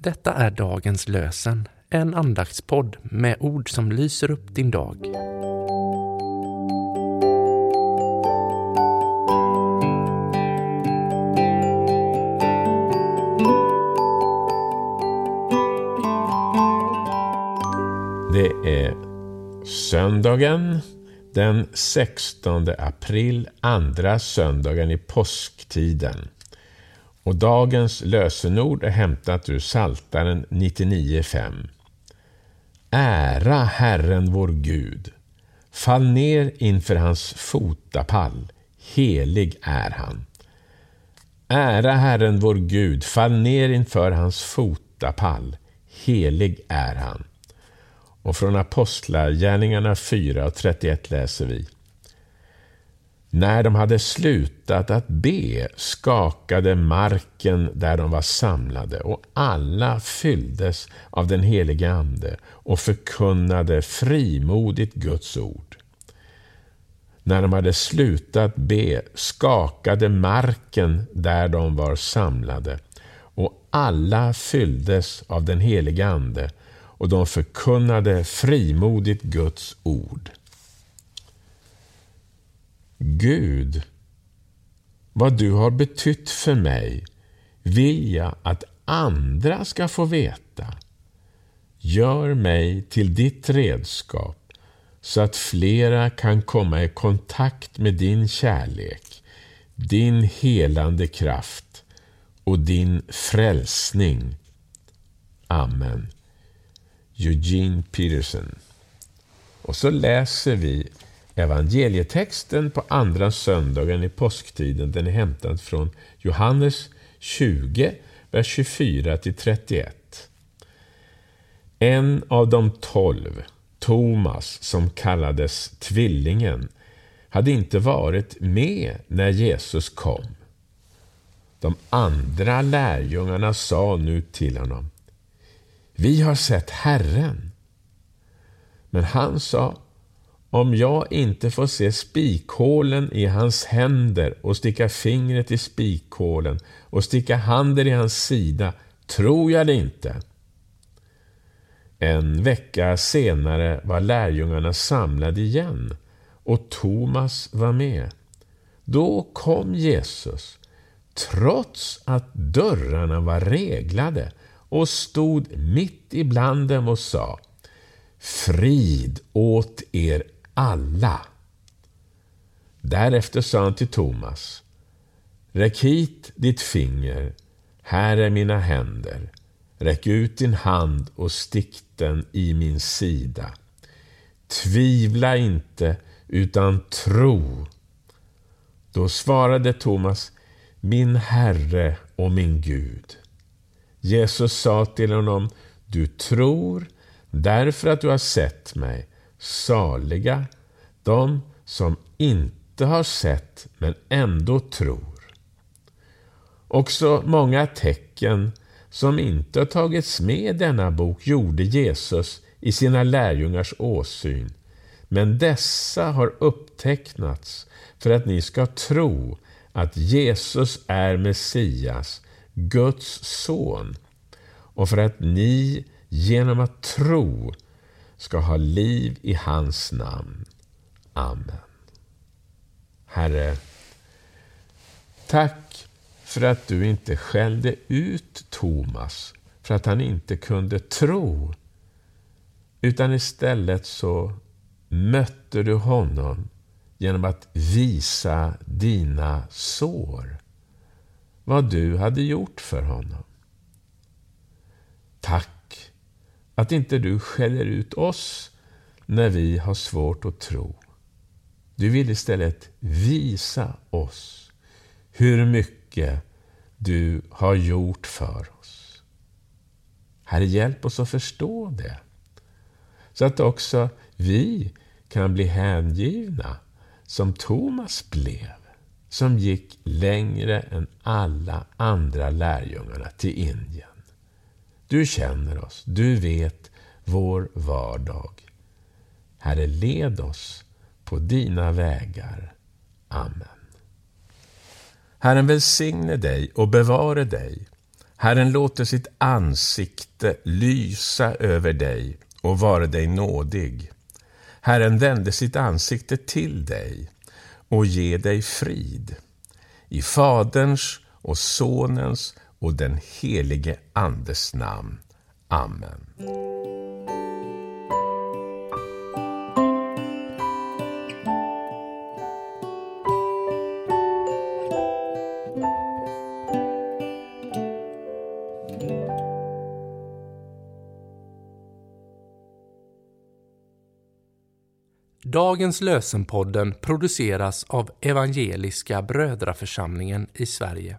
Detta är dagens lösen, en andaktspodd med ord som lyser upp din dag. Det är söndagen den 16 april, andra söndagen i påsktiden. Och dagens lösenord är hämtat ur Saltaren 99.5. Ära Herren vår Gud. Fall ner inför hans fotapall. Helig är han. Ära Herren vår Gud. Fall ner inför hans fotapall. Helig är han. Och från Apostlagärningarna 4 och 31 läser vi. När de hade slutat att be skakade marken där de var samlade och alla fylldes av den helige Ande och förkunnade frimodigt Guds ord. När de hade slutat be skakade marken där de var samlade och alla fylldes av den helige Ande och de förkunnade frimodigt Guds ord. Gud, vad du har betytt för mig vill jag att andra ska få veta. Gör mig till ditt redskap så att flera kan komma i kontakt med din kärlek, din helande kraft och din frälsning. Amen. Eugene Peterson. Och så läser vi Evangelietexten på andra söndagen i påsktiden den är hämtad från Johannes 20, vers 24 31. En av de tolv, Thomas, som kallades Tvillingen, hade inte varit med när Jesus kom. De andra lärjungarna sa nu till honom, Vi har sett Herren. Men han sa, om jag inte får se spikhålen i hans händer och sticka fingret i spikhålen och sticka handen i hans sida, tror jag det inte. En vecka senare var lärjungarna samlade igen och Thomas var med. Då kom Jesus, trots att dörrarna var reglade och stod mitt ibland dem och sa Frid åt er alla. Därefter sa han till Thomas, räck hit ditt finger, här är mina händer. Räck ut din hand och stick den i min sida. Tvivla inte, utan tro. Då svarade Thomas, min Herre och min Gud. Jesus sa till honom, du tror därför att du har sett mig. Saliga de som inte har sett men ändå tror. Också många tecken som inte har tagits med i denna bok gjorde Jesus i sina lärjungars åsyn. Men dessa har upptecknats för att ni ska tro att Jesus är Messias, Guds son, och för att ni genom att tro ska ha liv i hans namn. Amen. Herre, tack för att du inte skällde ut Thomas för att han inte kunde tro, utan istället så mötte du honom genom att visa dina sår, vad du hade gjort för honom. Tack att inte du skäller ut oss när vi har svårt att tro. Du vill istället visa oss hur mycket du har gjort för oss. Herre, hjälp oss att förstå det. Så att också vi kan bli hängivna som Thomas blev. Som gick längre än alla andra lärjungarna till Indien. Du känner oss, du vet vår vardag. Herre, led oss på dina vägar. Amen. Herren välsigne dig och bevare dig. Herren låter sitt ansikte lysa över dig och vare dig nådig. Herren vände sitt ansikte till dig och ge dig frid. I Faderns och Sonens och den helige Andes namn. Amen. Dagens lösenpodden produceras av Evangeliska Brödraförsamlingen i Sverige